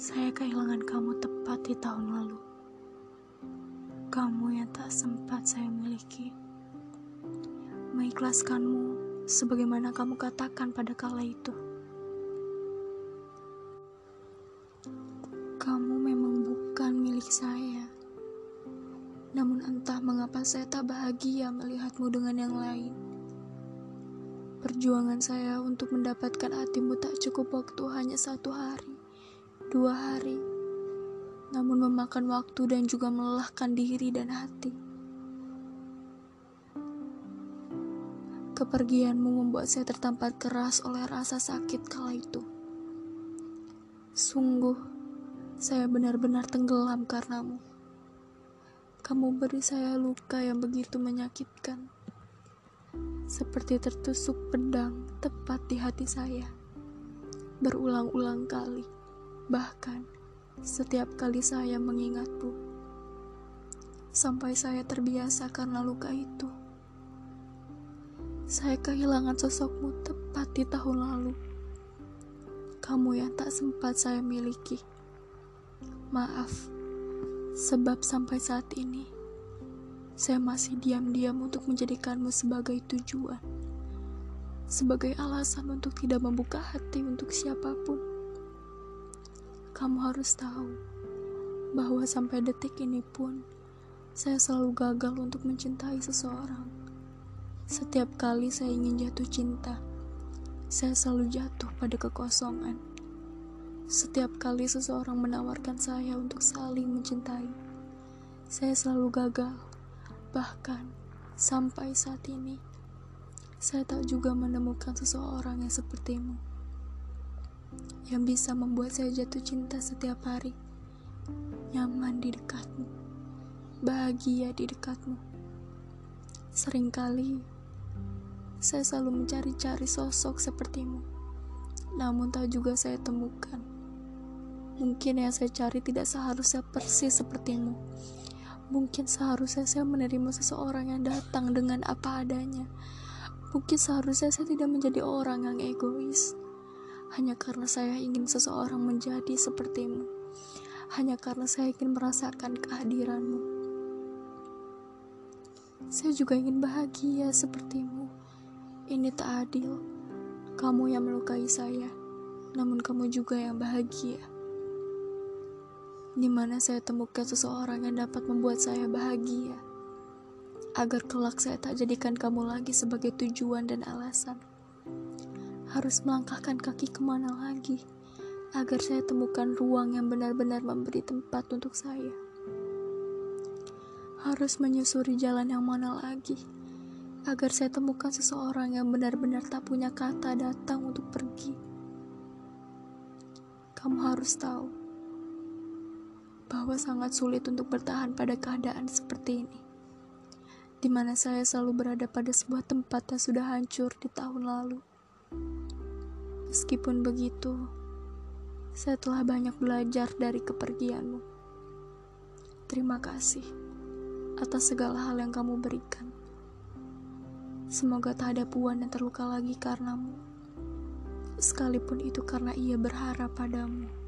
Saya kehilangan kamu tepat di tahun lalu. Kamu yang tak sempat saya miliki. Mengikhlaskanmu sebagaimana kamu katakan pada kala itu. Kamu memang bukan milik saya. Namun entah mengapa saya tak bahagia melihatmu dengan yang lain. Perjuangan saya untuk mendapatkan hatimu tak cukup waktu hanya satu hari, dua hari, namun memakan waktu dan juga melelahkan diri dan hati. Kepergianmu membuat saya tertampar keras oleh rasa sakit kala itu. Sungguh, saya benar-benar tenggelam karenamu. Kamu beri saya luka yang begitu menyakitkan seperti tertusuk pedang tepat di hati saya. Berulang-ulang kali, bahkan setiap kali saya mengingatmu, sampai saya terbiasa karena luka itu. Saya kehilangan sosokmu tepat di tahun lalu. Kamu yang tak sempat saya miliki. Maaf, sebab sampai saat ini saya masih diam-diam untuk menjadikanmu sebagai tujuan, sebagai alasan untuk tidak membuka hati untuk siapa pun. Kamu harus tahu bahwa sampai detik ini pun saya selalu gagal untuk mencintai seseorang. Setiap kali saya ingin jatuh cinta, saya selalu jatuh pada kekosongan. Setiap kali seseorang menawarkan saya untuk saling mencintai, saya selalu gagal Bahkan sampai saat ini, saya tak juga menemukan seseorang yang sepertimu, yang bisa membuat saya jatuh cinta setiap hari, nyaman di dekatmu, bahagia di dekatmu. Seringkali saya selalu mencari-cari sosok sepertimu, namun tak juga saya temukan. Mungkin yang saya cari tidak seharusnya persis sepertimu Mungkin seharusnya saya menerima seseorang yang datang dengan apa adanya. Mungkin seharusnya saya tidak menjadi orang yang egois. Hanya karena saya ingin seseorang menjadi sepertimu. Hanya karena saya ingin merasakan kehadiranmu. Saya juga ingin bahagia sepertimu. Ini tak adil. Kamu yang melukai saya, namun kamu juga yang bahagia di mana saya temukan seseorang yang dapat membuat saya bahagia, agar kelak saya tak jadikan kamu lagi sebagai tujuan dan alasan. Harus melangkahkan kaki ke mana lagi, agar saya temukan ruang yang benar-benar memberi tempat untuk saya. Harus menyusuri jalan yang mana lagi, agar saya temukan seseorang yang benar-benar tak punya kata datang untuk pergi. Kamu harus tahu bahwa sangat sulit untuk bertahan pada keadaan seperti ini, di mana saya selalu berada pada sebuah tempat yang sudah hancur di tahun lalu. Meskipun begitu, saya telah banyak belajar dari kepergianmu. Terima kasih atas segala hal yang kamu berikan. Semoga tak ada puan yang terluka lagi karenamu, sekalipun itu karena ia berharap padamu.